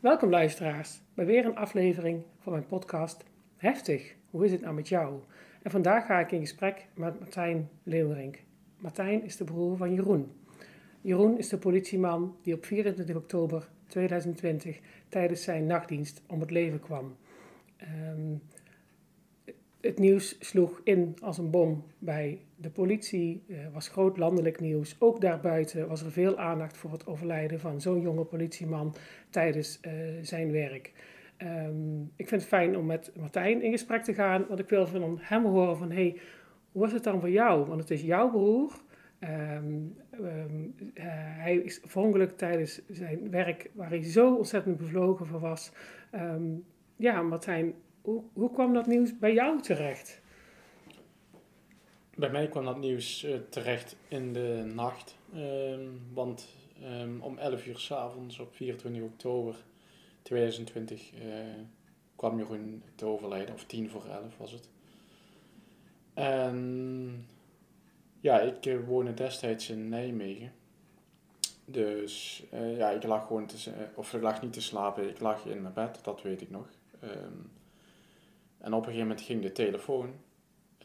Welkom luisteraars bij weer een aflevering van mijn podcast Heftig, hoe is het nou met jou? En vandaag ga ik in gesprek met Martijn Leeuwerink. Martijn is de broer van Jeroen. Jeroen is de politieman die op 24 oktober 2020 tijdens zijn nachtdienst om het leven kwam. Ehm, het nieuws sloeg in als een bom bij de politie, uh, was groot landelijk nieuws. Ook daarbuiten was er veel aandacht voor het overlijden van zo'n jonge politieman tijdens uh, zijn werk. Um, ik vind het fijn om met Martijn in gesprek te gaan, want ik wil van hem horen van, hey, hoe was het dan voor jou? Want het is jouw broer. Um, um, uh, hij is verongelukt tijdens zijn werk waar hij zo ontzettend bevlogen voor was. ja, Martijn, hoe, kwam dat nieuws bij jou terecht? Bij mij kwam dat nieuws uh, terecht in de nacht. Um, want um, om 11 uur s'avonds op 24 oktober 2020 uh, kwam Jeroen te overlijden, of 10 voor 11 was het. En ja, ik uh, woonde destijds in Nijmegen. Dus ja, ik lag gewoon te, of ik lag niet te slapen, ik lag in mijn bed, dat weet ik nog. Um, en op een gegeven moment ging de telefoon.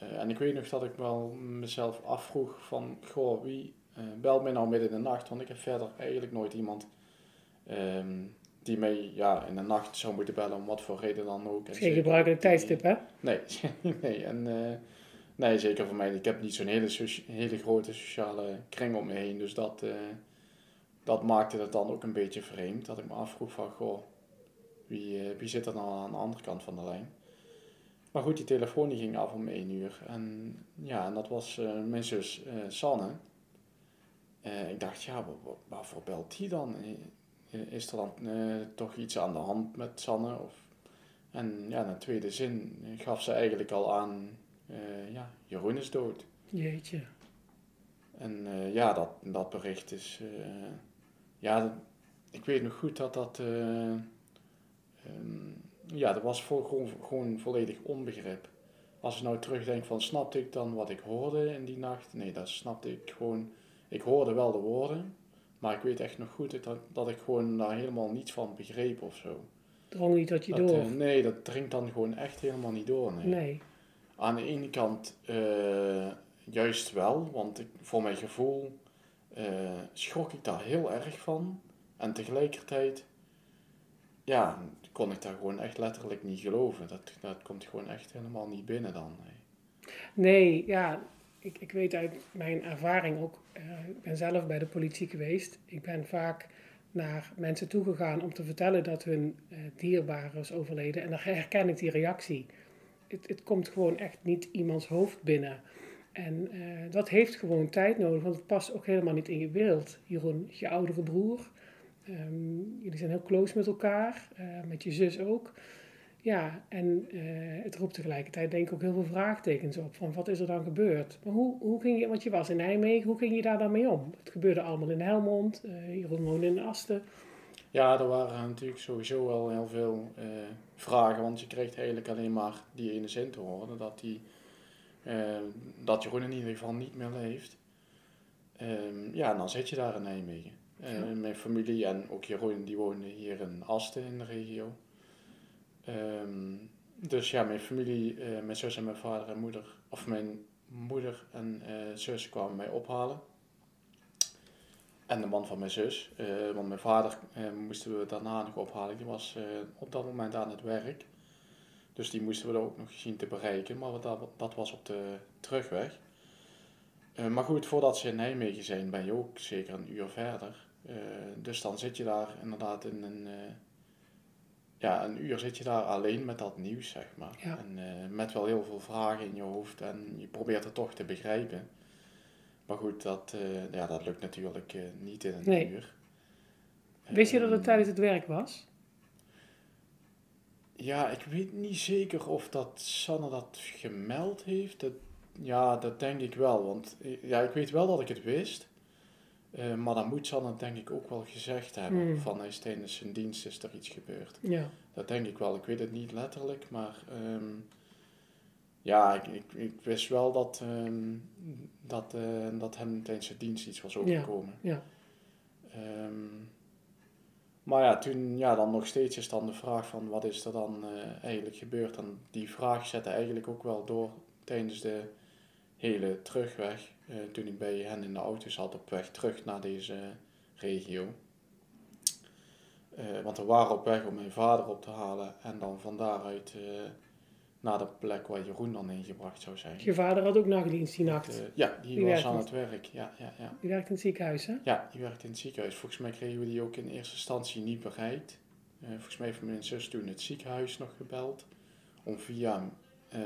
Uh, en ik weet nog dat ik wel mezelf afvroeg van, goh, wie uh, belt mij nou midden in de nacht? Want ik heb verder eigenlijk nooit iemand um, die mij ja, in de nacht zou moeten bellen, om wat voor reden dan ook. Geen gebruikelijk tijdstip, hè? Nee, nee. En, uh, nee, zeker voor mij. Ik heb niet zo'n hele, hele grote sociale kring om me heen. Dus dat, dat maakte het dan ook een beetje vreemd. Dat ik me afvroeg van, goh, wie, wie zit er nou aan de andere kant van de lijn? Maar goed, die telefoon die ging af om één uur. En ja, en dat was uh, mijn zus uh, Sanne. Uh, ik dacht, ja, waarvoor belt die dan? Is er dan toch iets aan de hand met Sanne? Of... En ja, in de tweede zin gaf ze eigenlijk al aan, ja, Jeroen is dood. Jeetje. En ja, dat, dat bericht is, ja, ik weet nog goed dat dat... Um, ja, dat was voor, gewoon, gewoon volledig onbegrip. Als ik nou terugdenk van snapte ik dan wat ik hoorde in die nacht? Nee, dat snapte ik gewoon. Ik hoorde wel de woorden, maar ik weet echt nog goed dat, dat ik gewoon daar helemaal niets van begreep of zo. Drong niet dat je door? Uh, nee, dat dringt dan gewoon echt helemaal niet door. Nee. nee. Aan de ene kant uh, juist wel, want ik, voor mijn gevoel uh, schrok ik daar heel erg van. En tegelijkertijd, ja, kon ik daar gewoon echt letterlijk niet geloven. Dat, dat komt gewoon echt helemaal niet binnen dan. Nee, nee ja, ik, ik weet uit mijn ervaring ook, uh, ik ben zelf bij de politie geweest. Ik ben vaak naar mensen toegegaan om te vertellen dat hun uh, dierbare is overleden. En dan herken ik die reactie. Het, het komt gewoon echt niet iemands hoofd binnen. En uh, dat heeft gewoon tijd nodig, want het past ook helemaal niet in je beeld. Jeroen, je oudere broer, Um, jullie zijn heel close met elkaar, uh, met je zus ook. Ja, en uh, het roept tegelijkertijd denk ik ook heel veel vraagtekens op. Van wat is er dan gebeurd? Maar hoe, hoe ging je, want je was in Nijmegen, hoe ging je daar dan mee om? Het gebeurde allemaal in Helmond, uh, Jeroen woonde in Asten. Ja, er waren natuurlijk sowieso wel heel veel vragen, want je kreeg eigenlijk alleen maar die ene zin te horen, dat, die, dat Jeroen in ieder geval niet meer leeft. Um, ja, en dan zit je daar in Nijmegen. Uh, mijn familie en ook Jeroen, die wonen hier in Asten in de regio. Um, dus ja, mijn familie, uh, mijn zus en mijn vader en moeder, of mijn moeder en uh, zus kwamen mij ophalen. En de man van mijn zus, want mijn vader moesten we daarna nog ophalen. Die was op dat moment aan het werk. Dus die moesten we ook nog zien te bereiken, maar dat, dat was op de terugweg. maar goed, voordat ze in Nijmegen zijn, ben je ook zeker een uur verder. Uh, dus dan zit je daar inderdaad in een, uh, ja, een uur zit je daar alleen met dat nieuws, zeg maar. Ja. En uh, met wel heel veel vragen in je hoofd en je probeert het toch te begrijpen. Maar goed, dat, ja, dat lukt natuurlijk niet in een nee. uur. Wist je dat het Ehm, tijdens het werk was? Ja, ik weet niet zeker of dat Sanne dat gemeld heeft. Dat, ja, dat denk ik wel. Want eh, ja, ik weet wel dat ik het wist. Eh, maar dan moet het denk ik ook wel gezegd hebben. Hmm. Van hij is tijdens zijn dienst is er iets gebeurd. Ja. Dat denk ik wel. Ik weet het niet letterlijk, maar ehm, ja, ik, ik, ik wist wel dat, ehm, dat, eh, dat hem tijdens zijn dienst iets was overkomen. ja. Ehm, maar ja, toen ja, dan nog steeds is dan de vraag van wat is er dan eh, eigenlijk gebeurd. En die vraag zette eigenlijk ook wel door tijdens de hele terugweg. Eh, toen ik bij hen in de auto zat op weg terug naar deze regio. Eh, want we waren op weg om mijn vader op te halen en dan van daaruit eh, naar de plek waar Jeroen dan heen gebracht zou zijn. Je vader had ook nachtdienst die nacht. Eh, ja, die, Die was aan het werk. Ja, ja, ja. Die werkt in het ziekenhuis, hè? Ja, die werkte in het ziekenhuis. Volgens mij kregen we die ook in eerste instantie niet bereikt. Eh, volgens mij heeft mijn zus toen het ziekenhuis nog gebeld. Om via eh,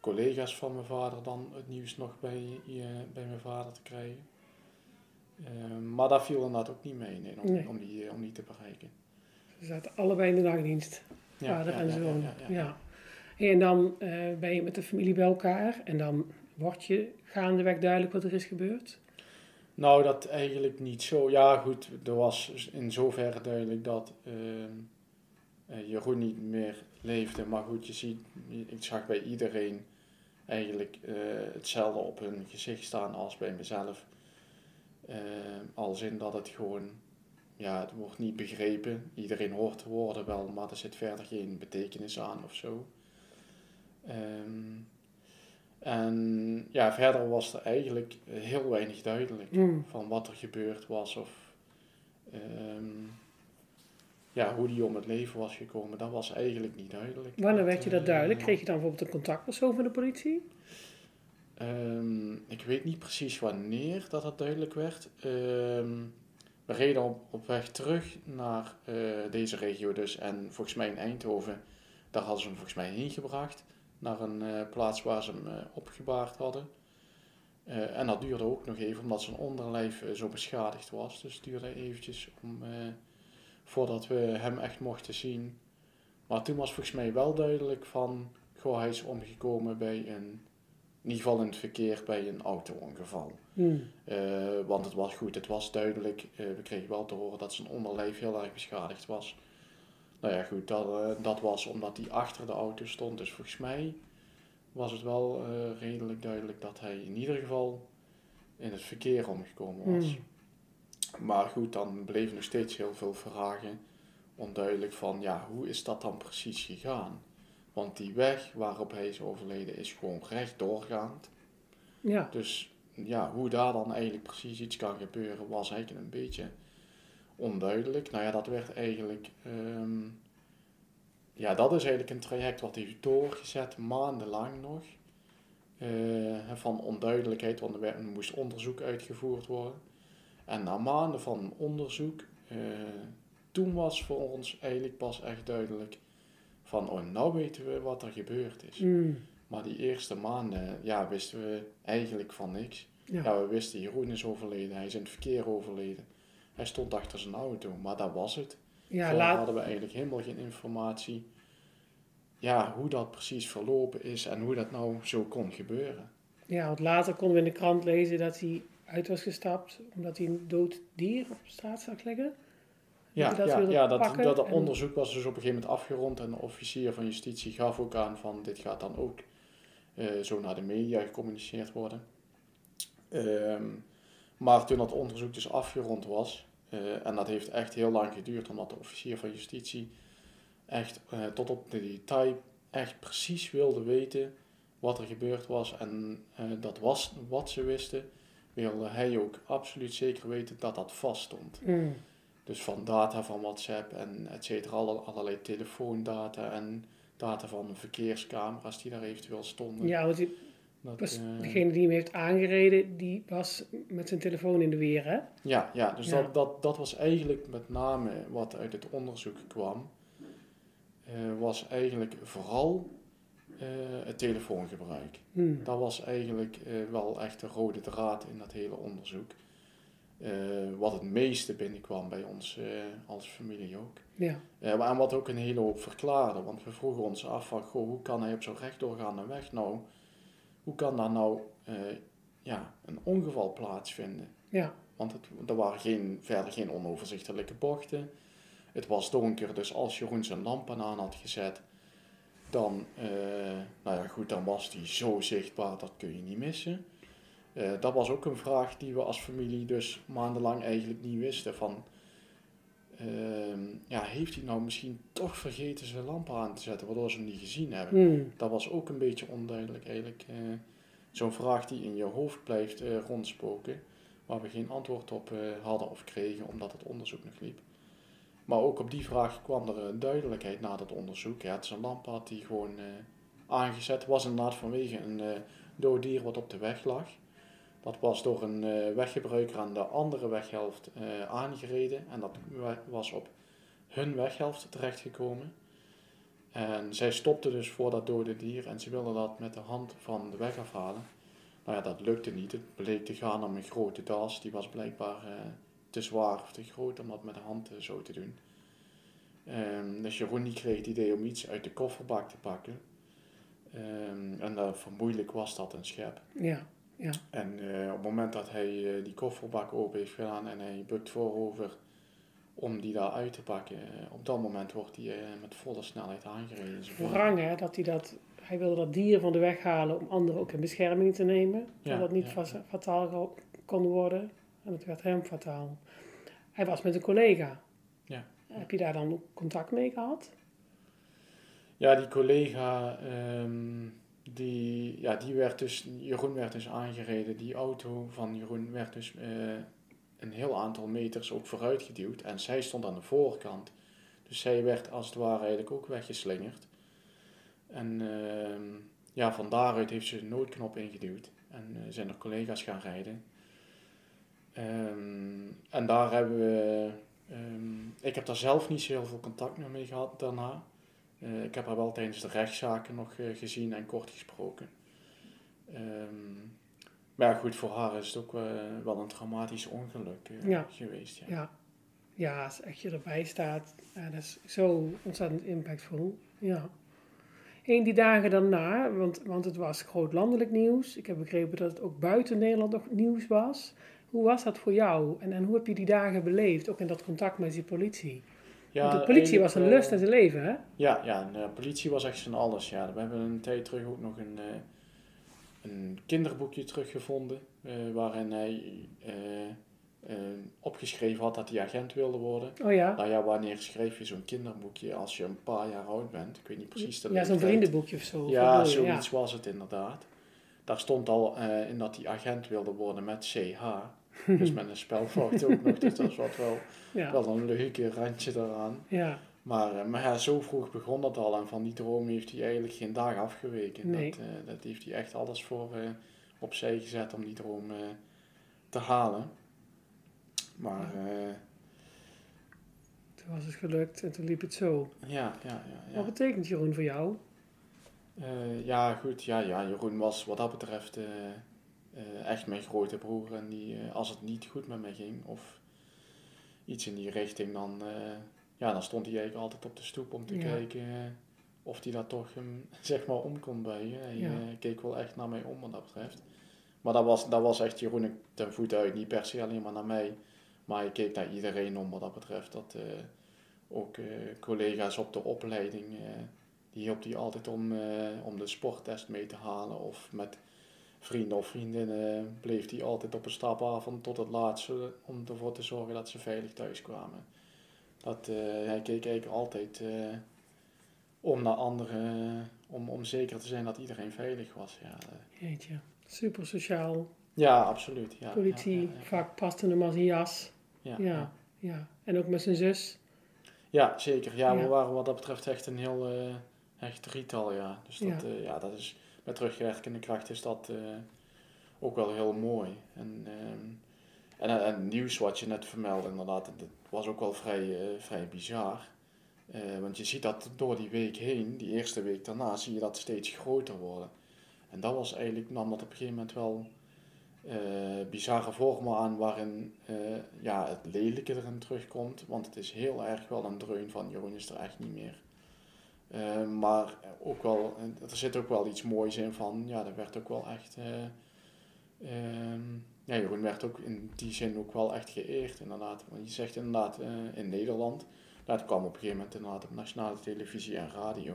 collega's van mijn vader dan het nieuws nog bij, bij mijn vader te krijgen. Eh, maar daar viel inderdaad ook niet mee nee, om, Nee. om, die, eh, om die te bereiken. Ze zaten allebei in de nachtdienst. Ja, vader ja, en zoon. ja, En dan eh, ben je met de familie bij elkaar. En dan wordt je gaandeweg duidelijk wat er is gebeurd. Nou, dat eigenlijk niet zo. Ja, goed, er was in zoverre duidelijk dat ehm, eh, Jeroen niet meer leefde. Maar goed, je ziet, ik zag bij iedereen eigenlijk eh, hetzelfde op hun gezicht staan als bij mezelf. Ehm, als in dat het gewoon, ja, het wordt niet begrepen. Iedereen hoort de woorden wel, maar er zit verder geen betekenis aan of zo. Ehm, en ja, verder was er eigenlijk heel weinig duidelijk Hmm. van wat er gebeurd was of ehm, ja, hoe die om het leven was gekomen. Dat was eigenlijk niet duidelijk. Wanneer werd je dat eh, duidelijk? Kreeg je dan bijvoorbeeld een contactpersoon van de politie? Ehm, ik weet niet precies wanneer dat het duidelijk werd. Ehm, we reden op, op weg terug naar eh, deze regio dus. En volgens mij in Eindhoven, daar hadden ze hem volgens mij heen gebracht. Naar een eh, plaats waar ze hem opgebaard hadden. En dat duurde ook nog even, omdat zijn onderlijf zo beschadigd was. Dus het duurde eventjes om, voordat we hem echt mochten zien. Maar toen was volgens mij wel duidelijk van... Goh, hij is omgekomen bij een in ieder geval in het verkeer bij een auto-ongeval. Hmm. Eh, want het was goed, het was duidelijk. eh, we kregen wel te horen dat zijn onderlijf heel erg beschadigd was. Nou ja, goed, dat, eh, dat was omdat hij achter de auto stond. Dus volgens mij was het wel redelijk duidelijk dat hij in ieder geval in het verkeer omgekomen was. Hmm. Maar goed, dan bleven nog steeds heel veel vragen onduidelijk van, ja, hoe is dat dan precies gegaan? Want die weg waarop hij is overleden is gewoon recht doorgaand. Ja. Dus ja, hoe daar dan eigenlijk precies iets kan gebeuren, was eigenlijk een beetje onduidelijk. Nou ja, dat werd eigenlijk. ehm, ja, dat is eigenlijk een traject wat heeft doorgezet, maandenlang nog. Eh, van onduidelijkheid, want er, er moest onderzoek uitgevoerd worden. En na maanden van onderzoek, eh, toen was voor ons eigenlijk pas echt duidelijk van, oh, nou weten we wat er gebeurd is. Hmm. Maar die eerste maanden, ja, wisten we eigenlijk van niks. Ja. Ja, we wisten, Jeroen is overleden, hij is in het verkeer overleden. Hij stond achter zijn auto, maar dat was het. Ja, Verder laat, hadden we eigenlijk helemaal geen informatie. Ja, hoe dat precies verlopen is en hoe dat nou zo kon gebeuren. ja, want later konden we in de krant lezen dat hij uit was gestapt omdat hij een dood dier op straat zag liggen. Ja, dat ja, ja dat, dat en- onderzoek was dus op een gegeven moment afgerond en de officier van justitie gaf ook aan van dit gaat dan ook eh, zo naar de media gecommuniceerd worden. Ehm, maar toen dat onderzoek dus afgerond was, eh, en dat heeft echt heel lang geduurd omdat de officier van justitie echt eh, tot op de detail echt precies wilde weten wat er gebeurd was en dat was wat ze wisten, wilde hij ook absoluut zeker weten dat dat vaststond. Hmm. Dus van data van WhatsApp en et cetera, alle- allerlei telefoondata en data van verkeerscamera's die daar eventueel stonden. Ja, want die, Dat, was, eh, degene die hem heeft aangereden, die was met zijn telefoon in de weer, hè? ja, ja, dus Ja. Dat, dat, dat was eigenlijk met name wat uit het onderzoek kwam. eh, was eigenlijk vooral het telefoongebruik. Hmm. Dat was eigenlijk eh, wel echt de rode draad in dat hele onderzoek. eh, wat het meeste binnenkwam bij ons eh, als familie ook. Ja. En wat ook een hele hoop verklaarde, want we vroegen ons af van, goh, hoe kan hij op zo'n rechtdoorgaande weg nou, hoe kan daar nou ja, een ongeval plaatsvinden? Ja. Want het, er waren geen, verder geen onoverzichtelijke bochten. Het was donker, dus als Jeroen zijn lampen aan had gezet, dan, nou ja, goed, dan was die zo zichtbaar, dat kun je niet missen. Uh, dat was ook een vraag die we als familie dus maandenlang eigenlijk niet wisten. Van, uh, ja, heeft hij nou misschien toch vergeten zijn lampen aan te zetten, waardoor ze hem niet gezien hebben? Hmm. Dat was ook een beetje onduidelijk eigenlijk. Uh, Zo'n vraag die in je hoofd blijft eh, rondspoken, waar we geen antwoord op hadden of kregen, omdat het onderzoek nog liep. Maar ook op die vraag kwam er duidelijkheid na dat onderzoek. Ja, het is een lamp had die gewoon aangezet was, inderdaad vanwege een dood dier wat op de weg lag. Dat was door een uh, weggebruiker aan de andere weghelft uh, aangereden en dat was op hun weghelft terechtgekomen. En zij stopte dus voor dat dode dier en ze wilde dat met de hand van de weg afhalen. Nou ja, dat lukte niet. Het bleek te gaan om een grote das. Die was blijkbaar uh, te zwaar of te groot om dat met de hand zo te doen. Um, dus Jeroen die kreeg het idee om iets uit de kofferbak te pakken. Um, en vermoeilijk was dat een schep. Ja. Ja. En uh, op het moment dat hij uh, die kofferbak open heeft gedaan en hij bukt voorover om die daar uit te pakken, uh, op dat moment wordt hij met volle snelheid aangereden. Wrang hè, dat hij dat, hij wilde dat dier van de weg halen om anderen ook in bescherming te nemen, ja, dat niet ja. fataal kon worden. En het werd hem fataal. Hij was met een collega. Ja. Heb je daar dan ook contact mee gehad? Ja, die collega, um, die, ja, die werd dus, Jeroen werd dus aangereden. Die auto van Jeroen werd dus uh, een heel aantal meters ook vooruit geduwd. En zij stond aan de voorkant. Dus zij werd als het ware eigenlijk ook weggeslingerd. En uh, ja, van daaruit heeft ze de noodknop ingeduwd. En uh, zijn er collega's gaan rijden. Um, en daar hebben we... Um, ik heb daar zelf niet zo heel veel contact meer mee gehad daarna. Uh, ik heb haar wel tijdens de rechtszaken nog uh, gezien en kort gesproken. Um, maar ja, goed, voor haar is het ook uh, wel een traumatisch ongeluk ja. geweest. Ja. ja. Ja, als echt je erbij staat, dat is zo ontzettend impactvol. Ja. En die dagen daarna, want, want het was groot landelijk nieuws. Ik heb begrepen dat het ook buiten Nederland nog nieuws was. Hoe was dat voor jou? En, en hoe heb je die dagen beleefd, ook in dat contact met die politie? Ja, Want de politie was een lust in zijn leven, hè? Ja, ja de politie was echt zijn alles. Ja. We hebben een tijd terug ook nog een, uh, een kinderboekje teruggevonden. Uh, waarin hij uh, opgeschreven had dat hij agent wilde worden. Oh ja? Nou ja, wanneer schreef je zo'n kinderboekje als je een paar jaar oud bent? Ik weet niet precies de Ja, zo'n vriendenboekje of zo. Ja, zoiets ja. was het inderdaad. Daar stond al in dat hij agent wilde worden met CH. Dus met een spelfout ook nog. Dus dat was wel, ja. wel een leuke randje daaraan. Ja. Maar, maar ja, zo vroeg begon dat al. En van die droom heeft hij eigenlijk geen dag afgeweken. Nee. Dat, uh, dat heeft hij echt alles voor uh, opzij gezet om die droom te halen. Maar... toen was het gelukt en toen liep het zo. Ja, ja, ja. ja. Wat betekent Jeroen voor jou? ja, goed. Ja, ja, Jeroen was wat dat betreft uh, echt mijn grote broer. En die, uh, als het niet goed met mij ging of iets in die richting, dan, uh, ja, dan stond hij eigenlijk altijd op de stoep om te Ja. kijken of hij dat toch hem, zeg maar om kon buigen. Hij Ja. keek wel echt naar mij om wat dat betreft. Maar dat was, dat was echt Jeroen ten voet uit. Niet per se alleen maar naar mij. Maar hij keek naar iedereen om wat dat betreft. Dat, ook collega's op de opleiding, die hielp hij altijd om, om de sporttest mee te halen. Of met vrienden of vriendinnen bleef hij altijd op een stapavond tot het laatste om ervoor te zorgen dat ze veilig thuis kwamen. Dat, uh, hij keek eigenlijk altijd uh, om naar anderen, om, om zeker te zijn dat iedereen veilig was. Ja, Jeetje, super sociaal. ja absoluut. Ja, Politie, ja, ja, ja. vaak paste hem als een jas. Ja, Ja. En ook met zijn zus. Ja, zeker. Ja, we waren wat dat betreft echt een heel uh, echt drietal, ja. Dus dat, ja, dat is, met terugwerkende kracht is dat uh, ook wel heel mooi. En, um, en, en nieuws wat je net vermeldde, inderdaad, dat was ook wel vrij, uh, vrij bizar. Uh, want je ziet dat door die week heen, die eerste week daarna, zie je dat steeds groter worden. En dat was eigenlijk, nam dat op een gegeven moment wel bizarre vormen aan waarin ja, het lelijke erin terugkomt. Want het is heel erg wel een dreun van Jeroen is er echt niet meer. Maar ook wel, er zit ook wel iets moois in van, ja, er werd ook wel echt Um, ja, Jeroen werd ook in die zin ook wel echt geëerd, inderdaad. Want je zegt inderdaad in Nederland, dat kwam op een gegeven moment inderdaad op nationale televisie en radio.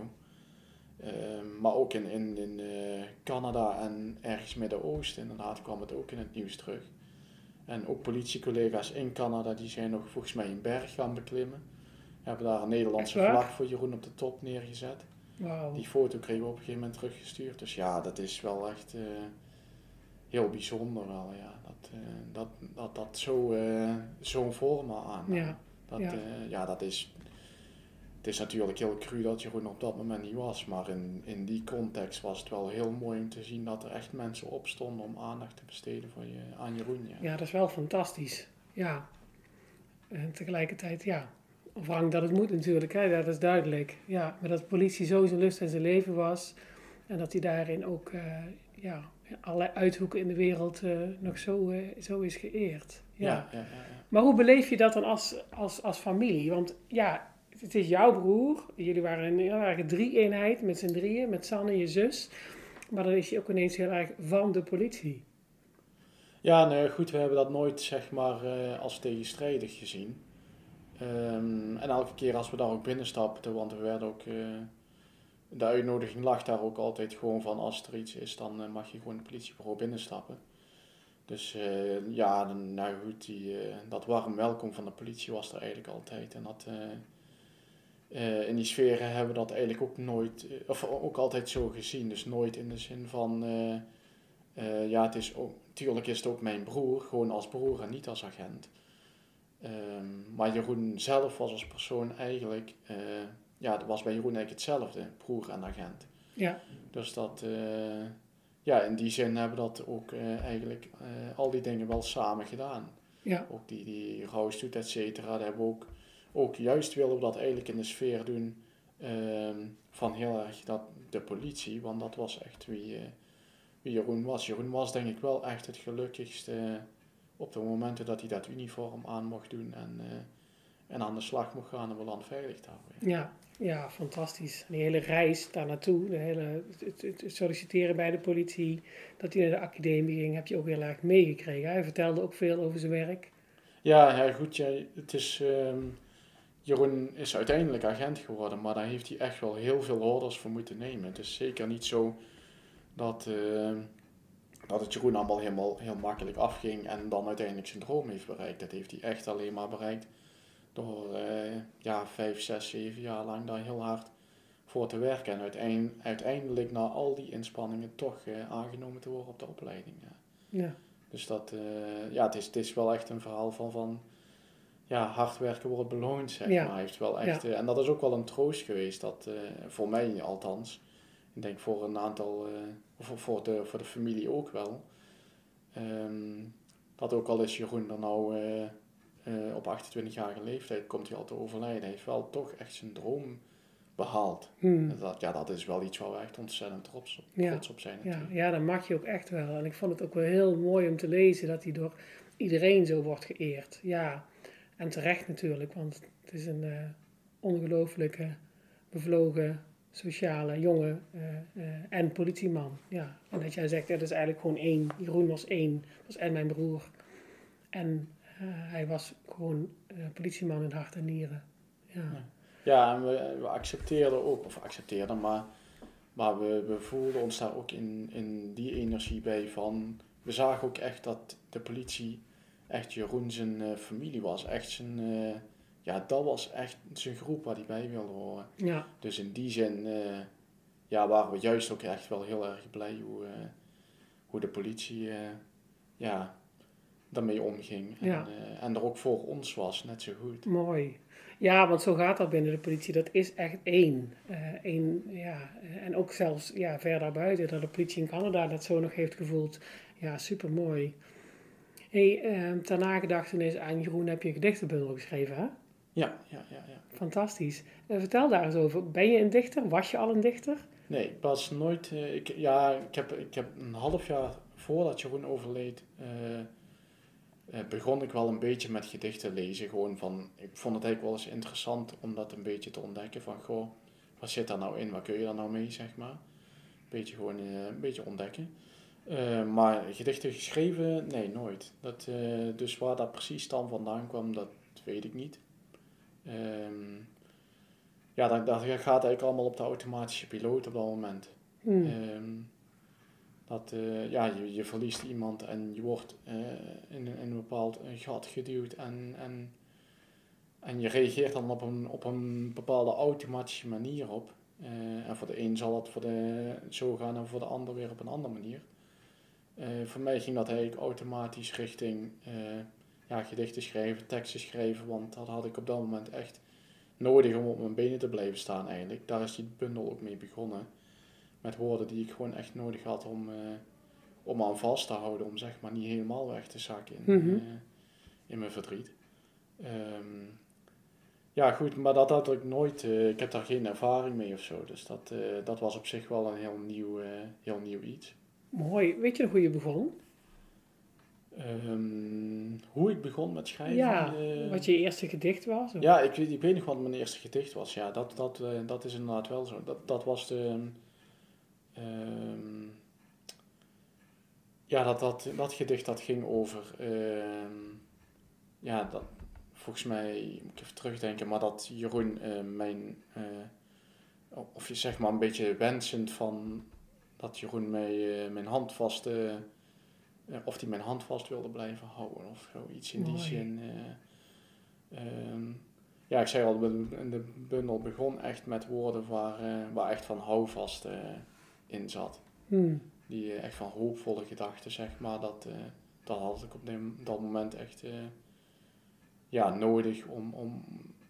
Um, maar ook in, in, in Canada en ergens Midden-Oosten inderdaad kwam het ook in het nieuws terug. En ook politiecollega's in Canada die zijn nog volgens mij een berg gaan beklimmen. Hebben daar een Nederlandse vlag voor Jeroen op de top neergezet. Wow. Die foto kregen we op een gegeven moment teruggestuurd. Dus ja, dat is wel echt... Uh, heel bijzonder wel, ja. Dat uh, dat, dat, dat zo, uh, zo'n vorm aan. Ja. Dat, ja. Ja, dat is... Het is natuurlijk heel cru dat Jeroen op dat moment niet was, maar in, in die context was het wel heel mooi om te zien dat er echt mensen opstonden om aandacht te besteden voor je, aan Jeroen. Ja. ja, dat is wel fantastisch. Ja. En tegelijkertijd, ja, afhankelijk dat het moet natuurlijk, hè, dat is duidelijk. Ja, maar dat de politie zo zijn lust en zijn leven was en dat hij daarin ook, ja, allerlei uithoeken in de wereld uh, nog zo, uh, zo is geëerd. Ja. Ja, ja, ja. Maar hoe beleef je dat dan als, als, als familie? Want ja, het is jouw broer. Jullie waren een heel erg drie-eenheid met z'n drieën, met Sanne, je zus. Maar dan is je ook ineens heel erg van de politie. Ja, nou goed, we hebben dat nooit zeg maar uh, als tegenstrijdig gezien. Um, en elke keer als we daar ook binnenstapten, want we werden ook de uitnodiging lag daar ook altijd gewoon van als er iets is, dan uh, mag je gewoon het politiebureau binnenstappen. Dus uh, ja, dan, nou goed, die, dat warm welkom van de politie was er eigenlijk altijd. En dat, in die sferen hebben we dat eigenlijk ook nooit, of ook altijd zo gezien. Dus nooit in de zin van, ja, het is ook, natuurlijk is het ook mijn broer, gewoon als broer en niet als agent. Um, maar Jeroen zelf was als persoon eigenlijk ja, dat was bij Jeroen eigenlijk hetzelfde, broer en agent. Ja. Dus dat, uh, ja, in die zin hebben we dat ook uh, eigenlijk al die dingen wel samen gedaan. Ja. Ook die, die rouwstoet, et cetera, dat hebben we ook, ook juist willen we dat eigenlijk in de sfeer doen ehm, van heel erg dat, de politie, want dat was echt wie, wie Jeroen was. Jeroen was denk ik wel echt het gelukkigste op de momenten dat hij dat uniform aan mocht doen en, en aan de slag mocht gaan om we land veilig te houden. Ja, ja, fantastisch. Die hele reis daar naartoe, de hele, het, het, solliciteren bij de politie, dat hij naar de academie ging, heb je ook heel erg meegekregen. Hij vertelde ook veel over zijn werk. Ja, ja goed. Ja, het is, um, Jeroen is uiteindelijk agent geworden, maar daar heeft hij echt wel heel veel orders voor moeten nemen. Het is zeker niet zo dat, uh, dat het Jeroen allemaal helemaal heel makkelijk afging en dan uiteindelijk zijn droom heeft bereikt. Dat heeft hij echt alleen maar bereikt door uh, ja, vijf, zes, zeven jaar lang daar heel hard voor te werken. En uiteindelijk, uiteindelijk na al die inspanningen toch uh, aangenomen te worden op de opleiding. Ja. ja. Dus dat, uh, ja, het is, het is wel echt een verhaal van, van ja, hard werken wordt beloond, zeg ja. maar. Heeft wel echt, ja. en dat is ook wel een troost geweest, dat, voor mij althans. Ik denk voor een aantal, of voor de, voor de familie ook wel. Um, dat ook al is Jeroen er nou uh, op 28-jarige leeftijd komt hij al te overlijden. Hij heeft wel toch echt zijn droom behaald. Hmm. Dat, ja, dat is wel iets waar we echt ontzettend trots op, ja. op zijn. Ja, ja, dat mag je ook echt wel. En ik vond het ook wel heel mooi om te lezen dat hij door iedereen zo wordt geëerd. Ja, en terecht natuurlijk, want het is een uh, ongelooflijke, bevlogen, sociale jongen uh, uh, en politieman. Ja, en dat jij zegt, dat is eigenlijk gewoon één. Jeroen was één, was en mijn broer. En uh, hij was gewoon politieman in hart en nieren. Ja, ja en we, we accepteerden ook, of accepteerden, maar, maar we, we voelden ons daar ook in, in die energie bij van... We zagen ook echt dat de politie echt Jeroen zijn familie was. Echt zijn... ja, dat was echt zijn groep waar hij bij wilde horen. Ja. Dus in die zin ja, waren we juist ook echt wel heel erg blij hoe, hoe de politie ja, daarmee omging. En, Ja. eh, en er ook voor ons was, net zo goed. Mooi. Ja, want zo gaat dat binnen de politie. Dat is echt één. Eh, één ja. En ook zelfs ja, verder buiten, dat de politie in Canada dat zo nog heeft gevoeld. Ja, super mooi. Hey, eh, ter nagedachtenis aan Jeroen heb je een gedichtenbundel geschreven, hè? Ja, ja, ja. ja. Fantastisch. Eh, vertel daar eens over. Ben je een dichter? Was je al een dichter? Nee, ik was nooit... eh, ik, ja, ik heb, ik heb een half jaar voordat Jeroen overleed, eh, begon ik wel een beetje met gedichten lezen. Gewoon van, ik vond het eigenlijk wel eens interessant om dat een beetje te ontdekken. Van, goh, wat zit daar nou in? Wat kun je daar nou mee, zeg maar? Een beetje gewoon een beetje ontdekken. Maar gedichten geschreven, nee, nooit. Dat, dus waar dat precies dan vandaan kwam, dat weet ik niet. Ehm, ja, dat, dat gaat eigenlijk allemaal op de automatische piloot op dat moment. Hmm. Ehm, dat, eh, ja, je, je verliest iemand en je wordt eh, in, een- in een bepaald gat geduwd en, en, en je reageert dan op een, op een bepaalde automatische manier op. Eh, en voor de een zal het voor de, zo gaan en voor de ander weer op een andere manier. Voor mij ging dat eigenlijk automatisch richting ja, gedichten schrijven, teksten schrijven, want dat had ik op dat moment echt nodig om op mijn benen te blijven staan eigenlijk. Daar is die bundel ook mee begonnen. Met woorden die ik gewoon echt nodig had om, eh, om aan vast te houden, om zeg maar niet helemaal weg te zakken in, Mhm. eh, in mijn verdriet. Ehm, ja, goed, maar dat had ik nooit, eh, ik heb daar geen ervaring mee of zo. Dus dat, dat was op zich wel een heel nieuw, heel nieuw iets. Mooi. Weet je nog hoe je begon? Ehm, hoe ik begon met schrijven. ja, eh, wat je eerste gedicht was? of- Ja, ik weet, ik weet nog wat mijn eerste gedicht was. Ja, dat, dat, eh, dat is inderdaad wel zo. Dat, dat was de. ehm, ja, dat, dat, dat gedicht dat ging over. ehm, ja, dat, volgens mij moet ik even terugdenken, maar dat Jeroen eh, mijn. of je zeg maar een beetje wensend van. Dat Jeroen mij, mijn hand vast. Of die mijn hand vast wilde blijven houden of zoiets in die zin. eh, Ehm, ja, ik zei al, de, de bundel begon echt met woorden waar, eh, waar echt van houvast eh, in zat. Hmm. Die echt van hoopvolle gedachten, zeg maar. Dat, dat had ik op dat moment echt ja, nodig om, om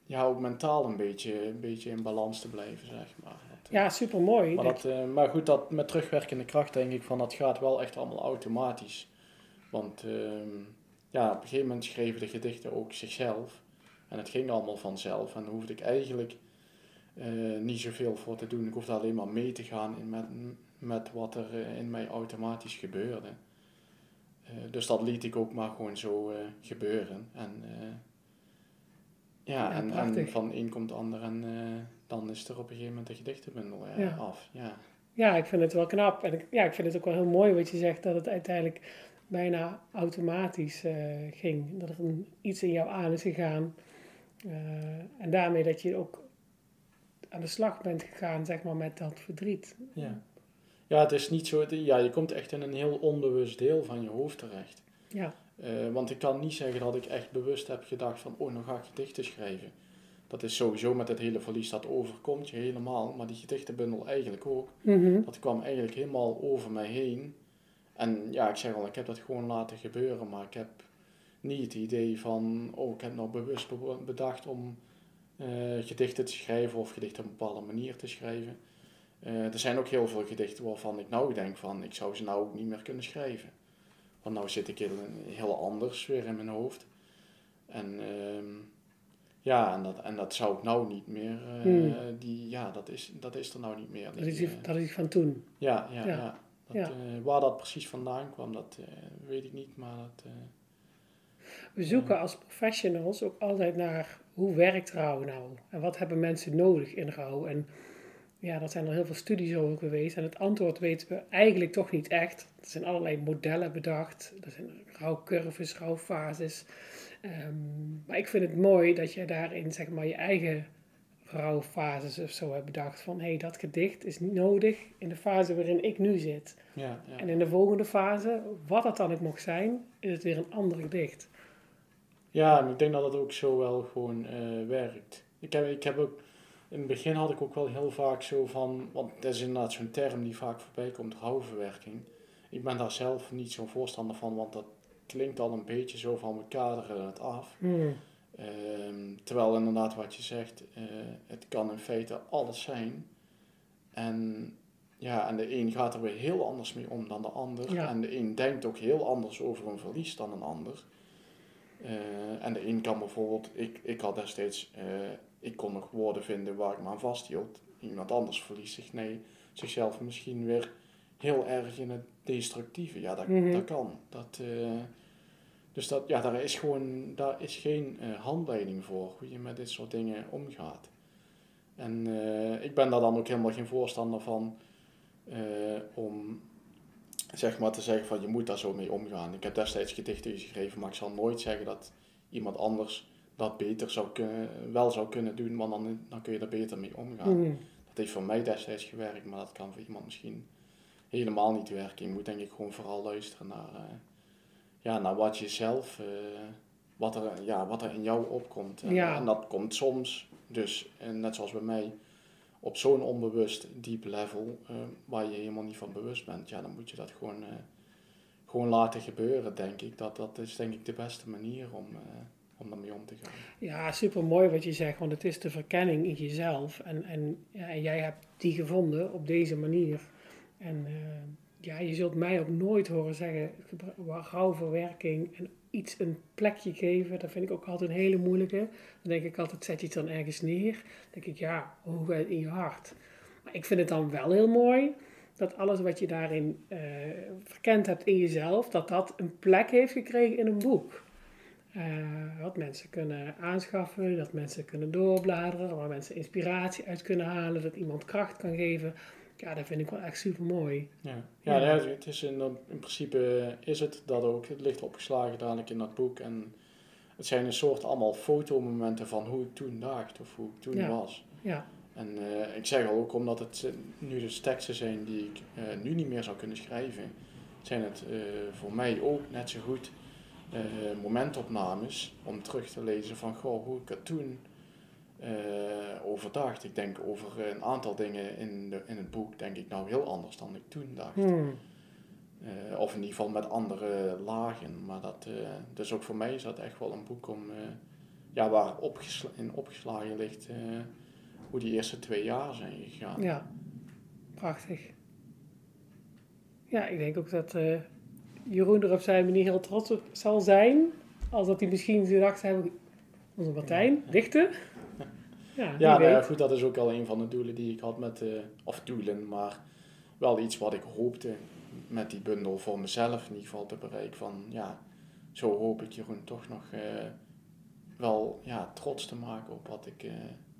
ja, ook mentaal een beetje, een beetje in balans te blijven, zeg maar. Ja, super mooi. maar, dat, eh, maar goed, dat met terugwerkende kracht denk ik van dat gaat wel echt allemaal automatisch. Want ehm, ja, op een gegeven moment schreven de gedichten ook zichzelf. En het ging allemaal vanzelf. En daar hoefde ik eigenlijk eh, niet zoveel voor te doen. Ik hoefde alleen maar mee te gaan in met, met wat er eh, in mij automatisch gebeurde. Dus dat liet ik ook maar gewoon zo gebeuren. En ja, Ja, en, en van een komt de ander en dan is er op een gegeven moment de gedichtenbundel eh, Ja. af. Ja. Ja, ik vind het wel knap. En ik, ja, ik vind het ook wel heel mooi wat je zegt, dat het uiteindelijk bijna automatisch eh, ging. Dat er een, iets in jou aan is gegaan. Eh, en daarmee dat je ook aan de slag bent gegaan, zeg maar, met dat verdriet. Ja. ja, het is niet zo. Ja, je komt echt in een heel onbewust deel van je hoofd terecht. Ja, want ik kan niet zeggen dat ik echt bewust heb gedacht van, oh, nou ga ik gedichten schrijven. Dat is sowieso met het hele verlies, dat overkomt je helemaal. Maar die gedichtenbundel eigenlijk ook. Mhm. Dat kwam eigenlijk helemaal over mij heen. En ja, ik zeg al, ik heb dat gewoon laten gebeuren. Maar ik heb niet het idee van, oh, ik heb nou bewust be- bedacht om eh, gedichten te schrijven of gedichten op een bepaalde manier te schrijven. Eh, er zijn ook heel veel gedichten waarvan ik nou denk van, ik zou ze nou ook niet meer kunnen schrijven. Want nou zit ik heel, heel anders weer in mijn hoofd. En ehm, ja, en dat, en dat zou ik nou niet meer, Hmm. die, ja, dat is, dat is er nou niet meer. dat, is die, eh, dat is die van toen. ja, ja, Ja. ja. Dat, Ja. eh, waar dat precies vandaan kwam, dat weet ik niet, maar dat... We zoeken als professionals ook altijd naar hoe werkt rouw nou? En wat hebben mensen nodig in rouw? En ja, daar zijn er heel veel studies over geweest. En het antwoord weten we eigenlijk toch niet echt. Er zijn allerlei modellen bedacht. Er zijn rouwcurves, rouwfases. Ehm, maar ik vind het mooi dat je daarin zeg maar je eigen rouwfases of zo hebt bedacht. Van hé, hey, dat gedicht is niet nodig in de fase waarin ik nu zit. ja, ja. En in de volgende fase, wat het dan ook mag zijn, is het weer een ander gedicht. Ja, ik denk dat het ook zo wel gewoon eh, werkt. Ik heb, ik heb ook, in het begin had ik ook wel heel vaak zo van, want dat is inderdaad zo'n term die vaak voorbij komt, rouwverwerking. Ik ben daar zelf niet zo'n voorstander van, want dat klinkt al een beetje zo van we kaderen het af. Hmm. Ehm, terwijl inderdaad wat je zegt, eh, het kan in feite alles zijn. En ja, en de een gaat er weer heel anders mee om dan de ander. Ja. En de een denkt ook heel anders over een verlies dan een ander. Eh, en de een kan bijvoorbeeld, ik, ik had destijds, eh, ik kon nog woorden vinden waar ik me aan vasthield. Iemand anders verliest zich, nee, zichzelf misschien weer heel erg in het destructieve. Ja, dat, Mhm. dat kan. Dat, eh, dus dat, ja, daar is gewoon daar is geen eh, handleiding voor hoe je met dit soort dingen omgaat. En eh, ik ben daar dan ook helemaal geen voorstander van om zeg maar te zeggen van je moet daar zo mee omgaan. Ik heb destijds gedichten geschreven, maar ik zal nooit zeggen dat iemand anders dat beter zou kunnen, wel zou kunnen doen, want dan, dan kun je er beter mee omgaan. Mhm. Dat heeft voor mij destijds gewerkt, maar dat kan voor iemand misschien helemaal niet werken. Je moet denk ik gewoon vooral luisteren naar, eh, ja, naar wat je zelf, eh, wat, er, ja, wat er in jou opkomt. En, Ja. en dat komt soms, dus en net zoals bij mij, op zo'n onbewust diep level, eh, waar je helemaal niet van bewust bent. Ja, dan moet je dat gewoon, gewoon laten gebeuren, denk ik. Dat, dat is denk ik de beste manier om, om daarmee om te gaan. Ja, super mooi wat je zegt, want het is de verkenning in jezelf. En, en, ja, en jij hebt die gevonden op deze manier. En eh, ja, je zult mij ook nooit horen zeggen, rouwverwerking en iets een plekje geven, dat vind ik ook altijd een hele moeilijke. Dan denk ik altijd, zet je het dan ergens neer? Dan denk ik, ja, hoe in je hart? Maar ik vind het dan wel heel mooi dat alles wat je daarin eh, verkend hebt in jezelf, dat dat een plek heeft gekregen in een boek. Eh, wat mensen kunnen aanschaffen, dat mensen kunnen doorbladeren, waar mensen inspiratie uit kunnen halen, dat iemand kracht kan geven. Ja, dat vind ik wel echt super mooi. Ja, ja, het is in, in principe is het dat ook. Het ligt opgeslagen dadelijk in dat boek. En het zijn een soort allemaal fotomomenten van hoe ik toen dacht of hoe ik toen Ja. was. Ja, En eh, ik zeg al ook omdat het nu dus teksten zijn die ik eh, nu niet meer zou kunnen schrijven, zijn het eh, voor mij ook net zo goed momentopnames om terug te lezen van goh, hoe ik er toen eh, over dacht. Ik denk over een aantal dingen in, de, in het boek, denk ik nou heel anders dan ik toen dacht. Hmm. Eh, of in ieder geval met andere lagen. Maar dat, eh, dus ook voor mij is dat echt wel een boek om, ja, waar opgesla in opgeslagen ligt hoe die eerste twee jaar zijn gegaan. ja, prachtig. Ja, ik denk ook dat Jeroen er op zijn manier heel trots op zal zijn. Als dat hij misschien gedacht hebben, onze Martijn, dichten. Ja, Ja, nou goed, dat is ook al een van de doelen die ik had met, eh, of doelen, maar wel iets wat ik hoopte met die bundel voor mezelf in ieder geval te bereiken. Van ja, zo hoop ik Jeroen toch nog eh, wel ja, trots te maken op wat ik, eh,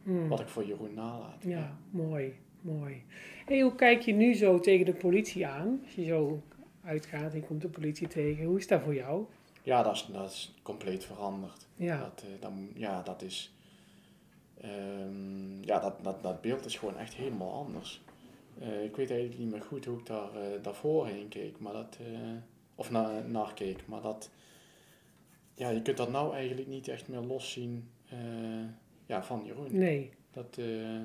Hmm. wat ik voor Jeroen nalaat. Ja, mooi, mooi. Hey, hoe kijk je nu zo tegen de politie aan? Als je zo uitgaat en je komt de politie tegen, hoe is dat voor jou? Ja, dat is, dat is compleet veranderd. Ja, Dat, dan, ja, dat is. Ehm, ja, dat, dat, dat beeld is gewoon echt helemaal anders. Eh, ik weet eigenlijk niet meer goed hoe ik daar, eh daarvoor heen keek, maar dat. eh, of na, naar keek, maar dat. Ja, je kunt dat nou eigenlijk niet echt meer loszien ja, van Jeroen. nee. Dat. eh,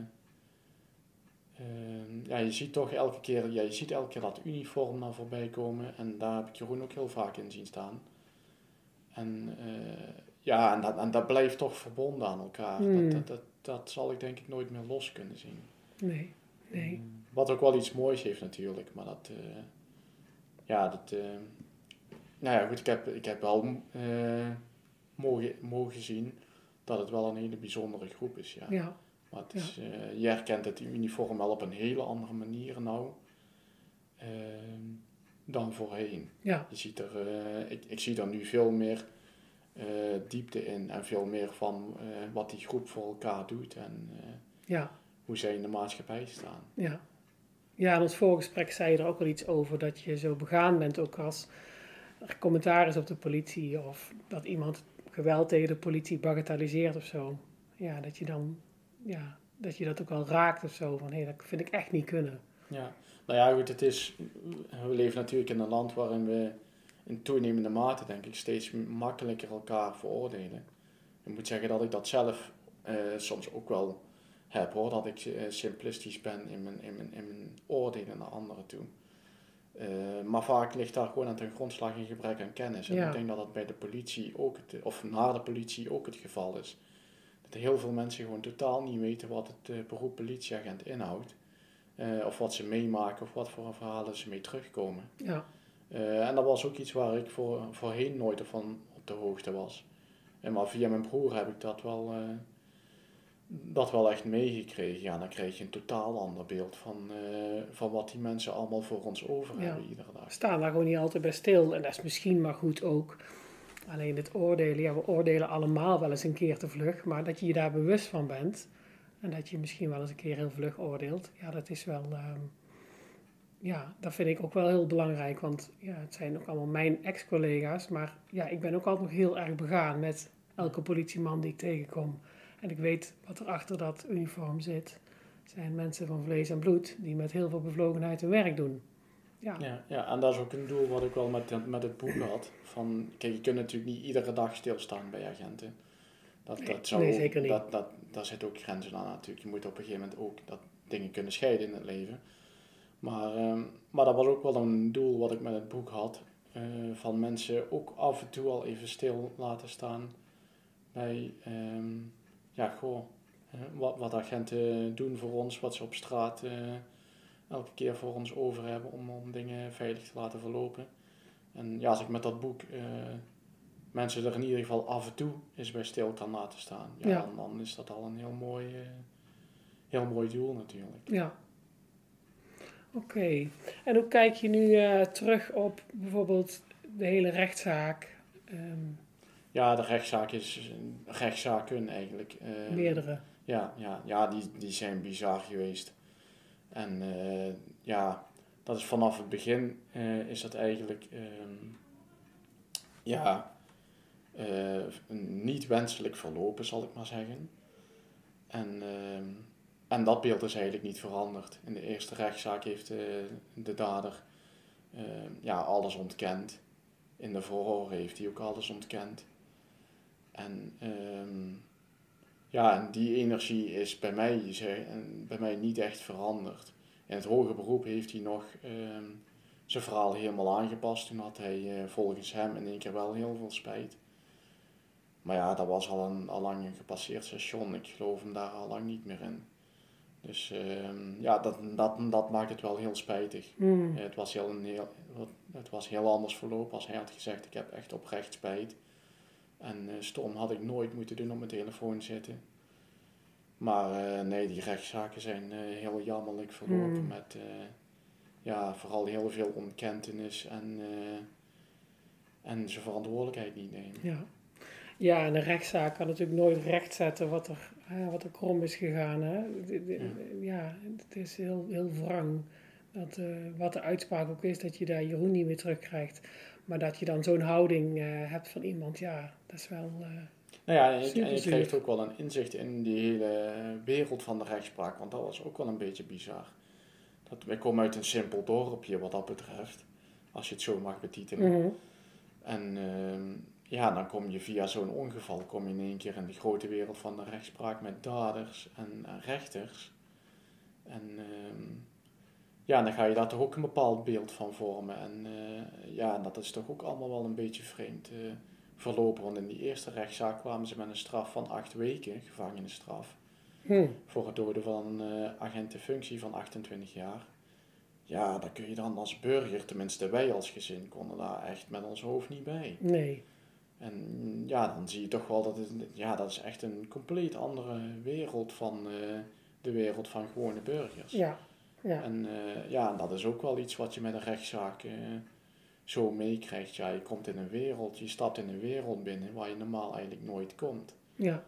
ehm, ja, je ziet toch elke keer, ja, je ziet elke keer dat uniform naar voorbij komen en daar heb ik Jeroen ook heel vaak in zien staan. En ja, en dat, en dat blijft toch verbonden aan elkaar. Hmm. Dat, dat, dat, dat zal ik denk ik nooit meer los kunnen zien. Nee, nee. Wat ook wel iets moois heeft natuurlijk, maar dat, eh, ja, dat, eh, nou ja, goed, ik heb, ik heb wel eh, mogen, mogen zien dat het wel een hele bijzondere groep is, ja. Ja, Maar het is, je herkent het uniform wel op een hele andere manier nou dan voorheen. ja, Je ziet er, ik, ik zie er nu veel meer diepte in en veel meer van eh, wat die groep voor elkaar doet en eh, ja, hoe zij in de maatschappij staan. ja. Ja, in ons voorgesprek zei je er ook wel iets over dat je zo begaan bent ook als er commentaar is op de politie of dat iemand geweld tegen de politie bagatelliseert of zo. Ja, dat je dan, ja, dat je dat ook wel raakt of zo. Van hé, dat vind ik echt niet kunnen. Ja, nou ja, goed, het is, we leven natuurlijk in een land waarin we in toenemende mate, denk ik, steeds makkelijker elkaar veroordelen. Ik moet zeggen dat ik dat zelf eh, soms ook wel heb, hoor, dat ik eh, simplistisch ben in mijn, in, mijn, in mijn oordelen naar anderen toe. Eh, maar vaak ligt daar gewoon aan ten grondslag een gebrek aan kennis. En Ja. ik denk dat dat bij de politie ook, het, of naar de politie ook het geval is. Dat heel veel mensen gewoon totaal niet weten wat het beroep politieagent inhoudt. Of wat ze meemaken of wat voor verhalen ze mee terugkomen. Ja, Eh, en dat was ook iets waar ik voor, voorheen nooit van op de hoogte was. En maar via mijn broer heb ik dat wel, eh, dat wel echt meegekregen, ja, dan krijg je een totaal ander beeld van, eh, van wat die mensen allemaal voor ons over Ja. hebben iedere dag. We staan daar gewoon niet altijd bij stil. En dat is misschien maar goed ook. Alleen het oordelen, ja, we oordelen allemaal wel eens een keer te vlug. Maar dat je je daar bewust van bent. En dat je misschien wel eens een keer heel vlug oordeelt. Ja, dat is wel... ehm, ja, dat vind ik ook wel heel belangrijk. Want ja, het zijn ook allemaal mijn ex-collega's. Maar ja, ik ben ook altijd nog heel erg begaan met elke politieman die ik tegenkom. En ik weet wat er achter dat uniform zit. Het zijn mensen van vlees en bloed die met heel veel bevlogenheid hun werk doen. Ja, Ja, ja, en dat is ook een doel wat ik wel met, met het boek had. Van, kijk, je kunt natuurlijk niet iedere dag stilstaan bij agenten. Dat, Nee, dat zou nee, zeker niet. Dat, dat, daar zitten ook grenzen aan natuurlijk. Je moet op een gegeven moment ook dat dingen kunnen scheiden in het leven. Maar, ehm, maar dat was ook wel een doel wat ik met het boek had. eh, van mensen ook af en toe al even stil laten staan bij, ehm, ja, goh, hè, wat, wat agenten doen voor ons, wat ze op straat eh, elke keer voor ons over hebben om, om dingen veilig te laten verlopen. En ja, als ik met dat boek eh, mensen er in ieder geval af en toe eens bij stil kan laten staan, ja, Ja. Dan, dan is dat al een heel mooi, eh, heel mooi doel natuurlijk. Ja. Oké. En hoe kijk je nu eh, terug op bijvoorbeeld de hele rechtszaak? Ehm, Ja, de rechtszaak is rechtszaken eigenlijk. eh, meerdere. Ja, ja, ja die, die zijn bizar geweest. En eh, ja, dat is vanaf het begin eh, is dat eigenlijk ehm, ja, niet wenselijk verlopen, zal ik maar zeggen. En, ehm, en dat beeld is eigenlijk niet veranderd. In de eerste rechtszaak heeft eh, de dader ehm, ja, alles ontkend. In de verhoor heeft hij ook alles ontkend. En ehm, ja, die energie is bij mij, bij mij niet echt veranderd. In het hoge beroep heeft hij nog ehm, zijn verhaal helemaal aangepast. Toen had hij eh, volgens hem in één keer wel heel veel spijt. Maar ja, dat was al, een, al lang een gepasseerd station. Ik geloof hem daar al lang niet meer in. Dus ehm, ja, dat, dat, dat maakt het wel heel spijtig. Hmm. Eh, Het was heel, een heel, het was heel anders verlopen als hij had gezegd, ik heb echt oprecht spijt. En eh stom had ik nooit moeten doen op mijn telefoon zitten. Maar eh, nee, die rechtszaken zijn heel jammerlijk verlopen Hmm. met ja, vooral heel veel ontkentenis en, en zijn verantwoordelijkheid niet nemen. Ja. ja, en de rechtszaak kan natuurlijk nooit rechtzetten wat er, hè, wat er krom is gegaan. Hè? Ja, het is heel, heel wrang. Dat, eh, wat de uitspraak ook is, dat je daar Jeroen niet meer terugkrijgt. Maar dat je dan zo'n houding eh, hebt van iemand, ja, dat is wel... eh, Nou ja, en je, en je Superzuur. krijgt ook wel een inzicht in die hele wereld van de rechtspraak, want dat was ook wel een beetje bizar. Dat, wij komen uit een simpel dorpje wat dat betreft, als je het zo mag betitelen. mhm. En ehm, ja, dan kom je via zo'n ongeval kom je in één keer in de grote wereld van de rechtspraak met daders en, en rechters. En ehm, ja, dan ga je daar toch ook een bepaald beeld van vormen. En eh, ja, dat is toch ook allemaal wel een beetje vreemd eh, verlopen. Want in die eerste rechtszaak kwamen ze met een straf van acht weken, gevangenisstraf, Hm. voor het doden van een eh, agent in functie van 28 jaar. Ja, daar kun je dan als burger, tenminste wij als gezin, konden daar echt met ons hoofd niet bij. Nee, En ja, dan zie je toch wel dat het, ja, dat is echt een compleet andere wereld van eh, de wereld van gewone burgers. ja, ja. En eh, ja, dat is ook wel iets wat je met een rechtszaak eh, zo meekrijgt. Ja, je komt in een wereld, je stapt in een wereld binnen waar je normaal eigenlijk nooit komt. Ja.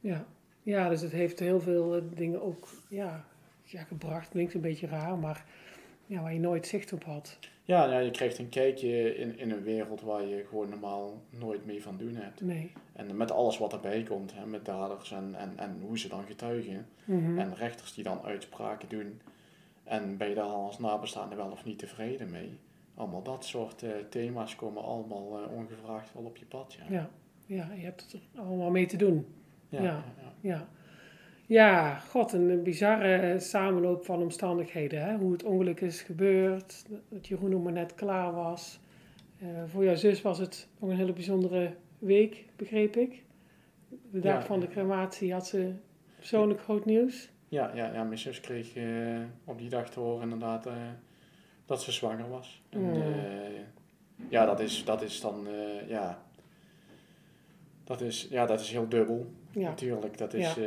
Ja. Ja, dus het heeft heel veel dingen ook ja, ja, gebracht. Klinkt een beetje raar, maar ja, waar je nooit zicht op had. Ja, ja, je krijgt een kijkje in, in een wereld waar je gewoon normaal nooit mee van doen hebt. Nee. En met alles wat erbij komt, hè, met daders en, en, en hoe ze dan getuigen. Mhm. En rechters die dan uitspraken doen. En ben je daar als nabestaande wel of niet tevreden mee? Allemaal dat soort eh, thema's komen allemaal eh, ongevraagd wel op je pad. Ja. Ja. ja, je hebt het er allemaal mee te doen. Ja, Ja. ja, ja. Ja. God, een bizarre samenloop van omstandigheden. Hè? Hoe het ongeluk is gebeurd, dat Jeroen nog maar net klaar was. Eh, voor jouw zus was het nog een hele bijzondere week, begreep ik. De dag Ja. van de crematie had ze persoonlijk groot nieuws. Ja, ja, ja, mijn zus kreeg eh, op die dag te horen inderdaad eh, dat ze zwanger was. En, Mm. ja, dat is, dat is dan, ja, dat is, ja, dat is heel dubbel. Ja. Natuurlijk, dat is eh,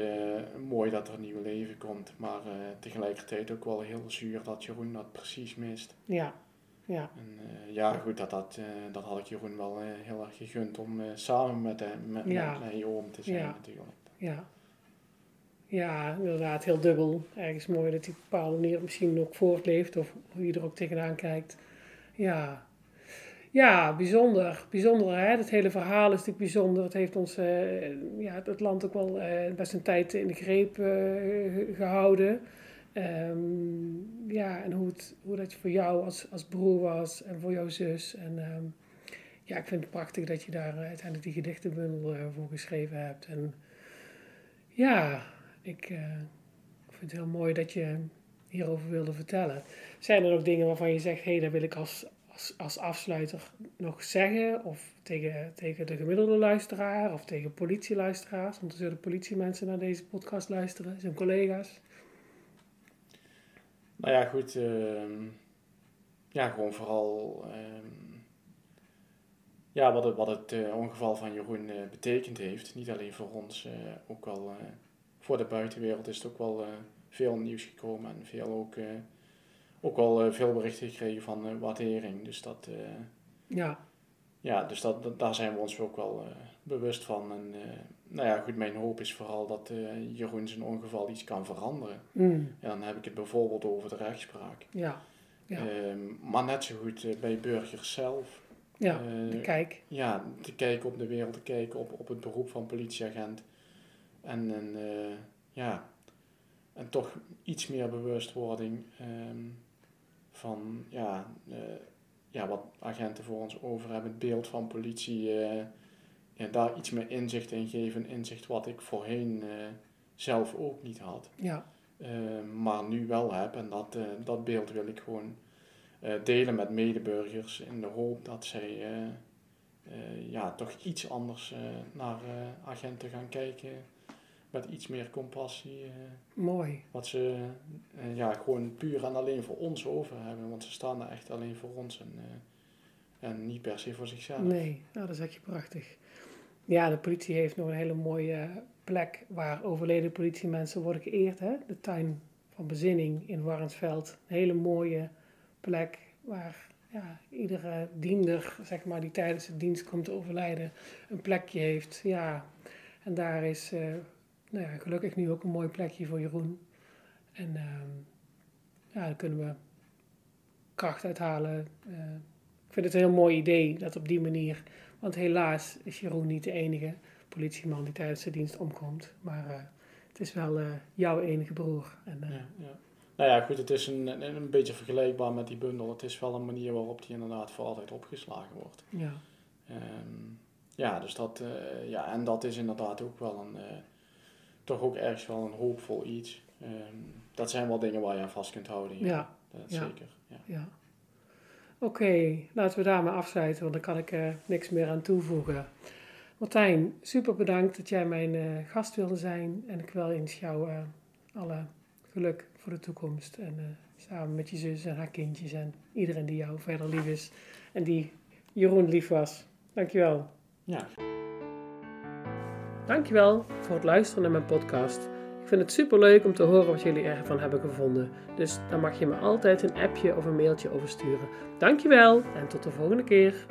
mooi dat er een nieuw leven komt. Maar eh, tegelijkertijd ook wel heel zuur dat Jeroen dat precies mist. Ja. Ja. En eh, ja, goed, dat, dat, dat had ik Jeroen wel heel erg gegund om samen met hem, met, Ja. met mijn oom te zijn Ja. natuurlijk. Ja. Ja, inderdaad, heel dubbel. Ergens mooi dat hij op een bepaalde manier misschien ook voortleeft of hoe je er ook tegenaan kijkt. Ja. Ja, bijzonder. Bijzonder, hè? Het hele verhaal is natuurlijk bijzonder. Het heeft ons, eh, ja, het land ook wel eh, best een tijd in de greep eh, gehouden. Ehm, ja, en hoe, het, hoe dat voor jou als, als broer was en voor jouw zus. En ehm, ja, ik vind het prachtig dat je daar uiteindelijk die gedichtenbundel voor geschreven hebt. En ja, ik vind het heel mooi dat je hierover wilde vertellen. Zijn er nog dingen waarvan je zegt, hé, hey, dat wil ik als, als, als afsluiter nog zeggen? Of tegen, tegen de gemiddelde luisteraar of tegen politieluisteraars? Want er zullen politiemensen naar deze podcast luisteren, zijn collega's. Nou ja, goed. ehm, ja, gewoon vooral ehm, ja, wat het, wat het eh, ongeval van Jeroen eh, betekend heeft. Niet alleen voor ons, eh, ook eh, voor de buitenwereld is het ook wel veel nieuws gekomen. En veel ook, ook wel eh, veel berichten gekregen van eh, waardering. Dus dat... eh, Ja, ja, dus dat, dat- daar zijn we ons ook wel bewust van. En nou ja, goed, mijn hoop is vooral dat Jeroen zijn ongeval iets kan veranderen. Mm, En dan heb ik het bijvoorbeeld over de rechtspraak. ja, Ja. Ehm, maar net zo goed bij burgers zelf. ja. Kijk, ja, te kijken op de wereld, te kijken op, op het beroep van politieagent. En, en ja, en toch iets meer bewustwording ehm, van ja, eh, ja, wat agenten voor ons over hebben. Het beeld van politie, eh, ja, daar iets meer inzicht in geven. Inzicht wat ik voorheen eh, zelf ook niet had. ja, maar nu wel heb. En dat, dat beeld wil ik gewoon delen met medeburgers in de hoop dat zij ja, toch iets anders naar agenten gaan kijken. Met iets meer compassie. eh, mooi. wat ze eh, ja, gewoon puur en alleen voor ons over hebben. Want ze staan er echt alleen voor ons en, eh, en niet per se voor zichzelf. Nee, nou, dat is echt prachtig. Ja, de politie heeft nog een hele mooie plek waar overleden politiemensen worden geëerd. Hè? De tuin van bezinning in Warnsveld. Een hele mooie plek waar ja, iedere diender, zeg maar, die tijdens de dienst komt te overlijden, een plekje heeft. Ja, en daar is nou ja, gelukkig nu ook een mooi plekje voor Jeroen. En ehm, ja, daar kunnen we kracht uithalen. Eh, ik vind het een heel mooi idee dat op die manier. Want helaas is Jeroen niet de enige politieman die tijdens de dienst omkomt. Maar eh, het is wel eh, jouw enige broer. En, Ja, ja. Nou ja, goed, het is een, een, een beetje vergelijkbaar met die bundel. Het is wel een manier waarop die inderdaad voor altijd opgeslagen wordt. ja. Ehm, ja, dus dat, ja, en dat is inderdaad ook wel een, toch ook ergens wel een hoopvol iets. Ehm, dat zijn wel dingen waar je aan vast kunt houden. Ja, Dat ja. zeker. Ja. ja. Oké, laten we daarmee afsluiten, want dan kan ik eh, niks meer aan toevoegen. Martijn, super bedankt dat jij mijn eh, gast wilde zijn. En ik wil eens jou eh, alle geluk voor de toekomst. En eh, samen met je zus en haar kindjes en iedereen die jou verder lief is. En die Jeroen lief was. Dankjewel. ja, Dankjewel voor het luisteren naar mijn podcast. Ik vind het super leuk om te horen wat jullie ervan hebben gevonden. Dus daar mag je me altijd een appje of een mailtje over sturen. Dankjewel en tot de volgende keer.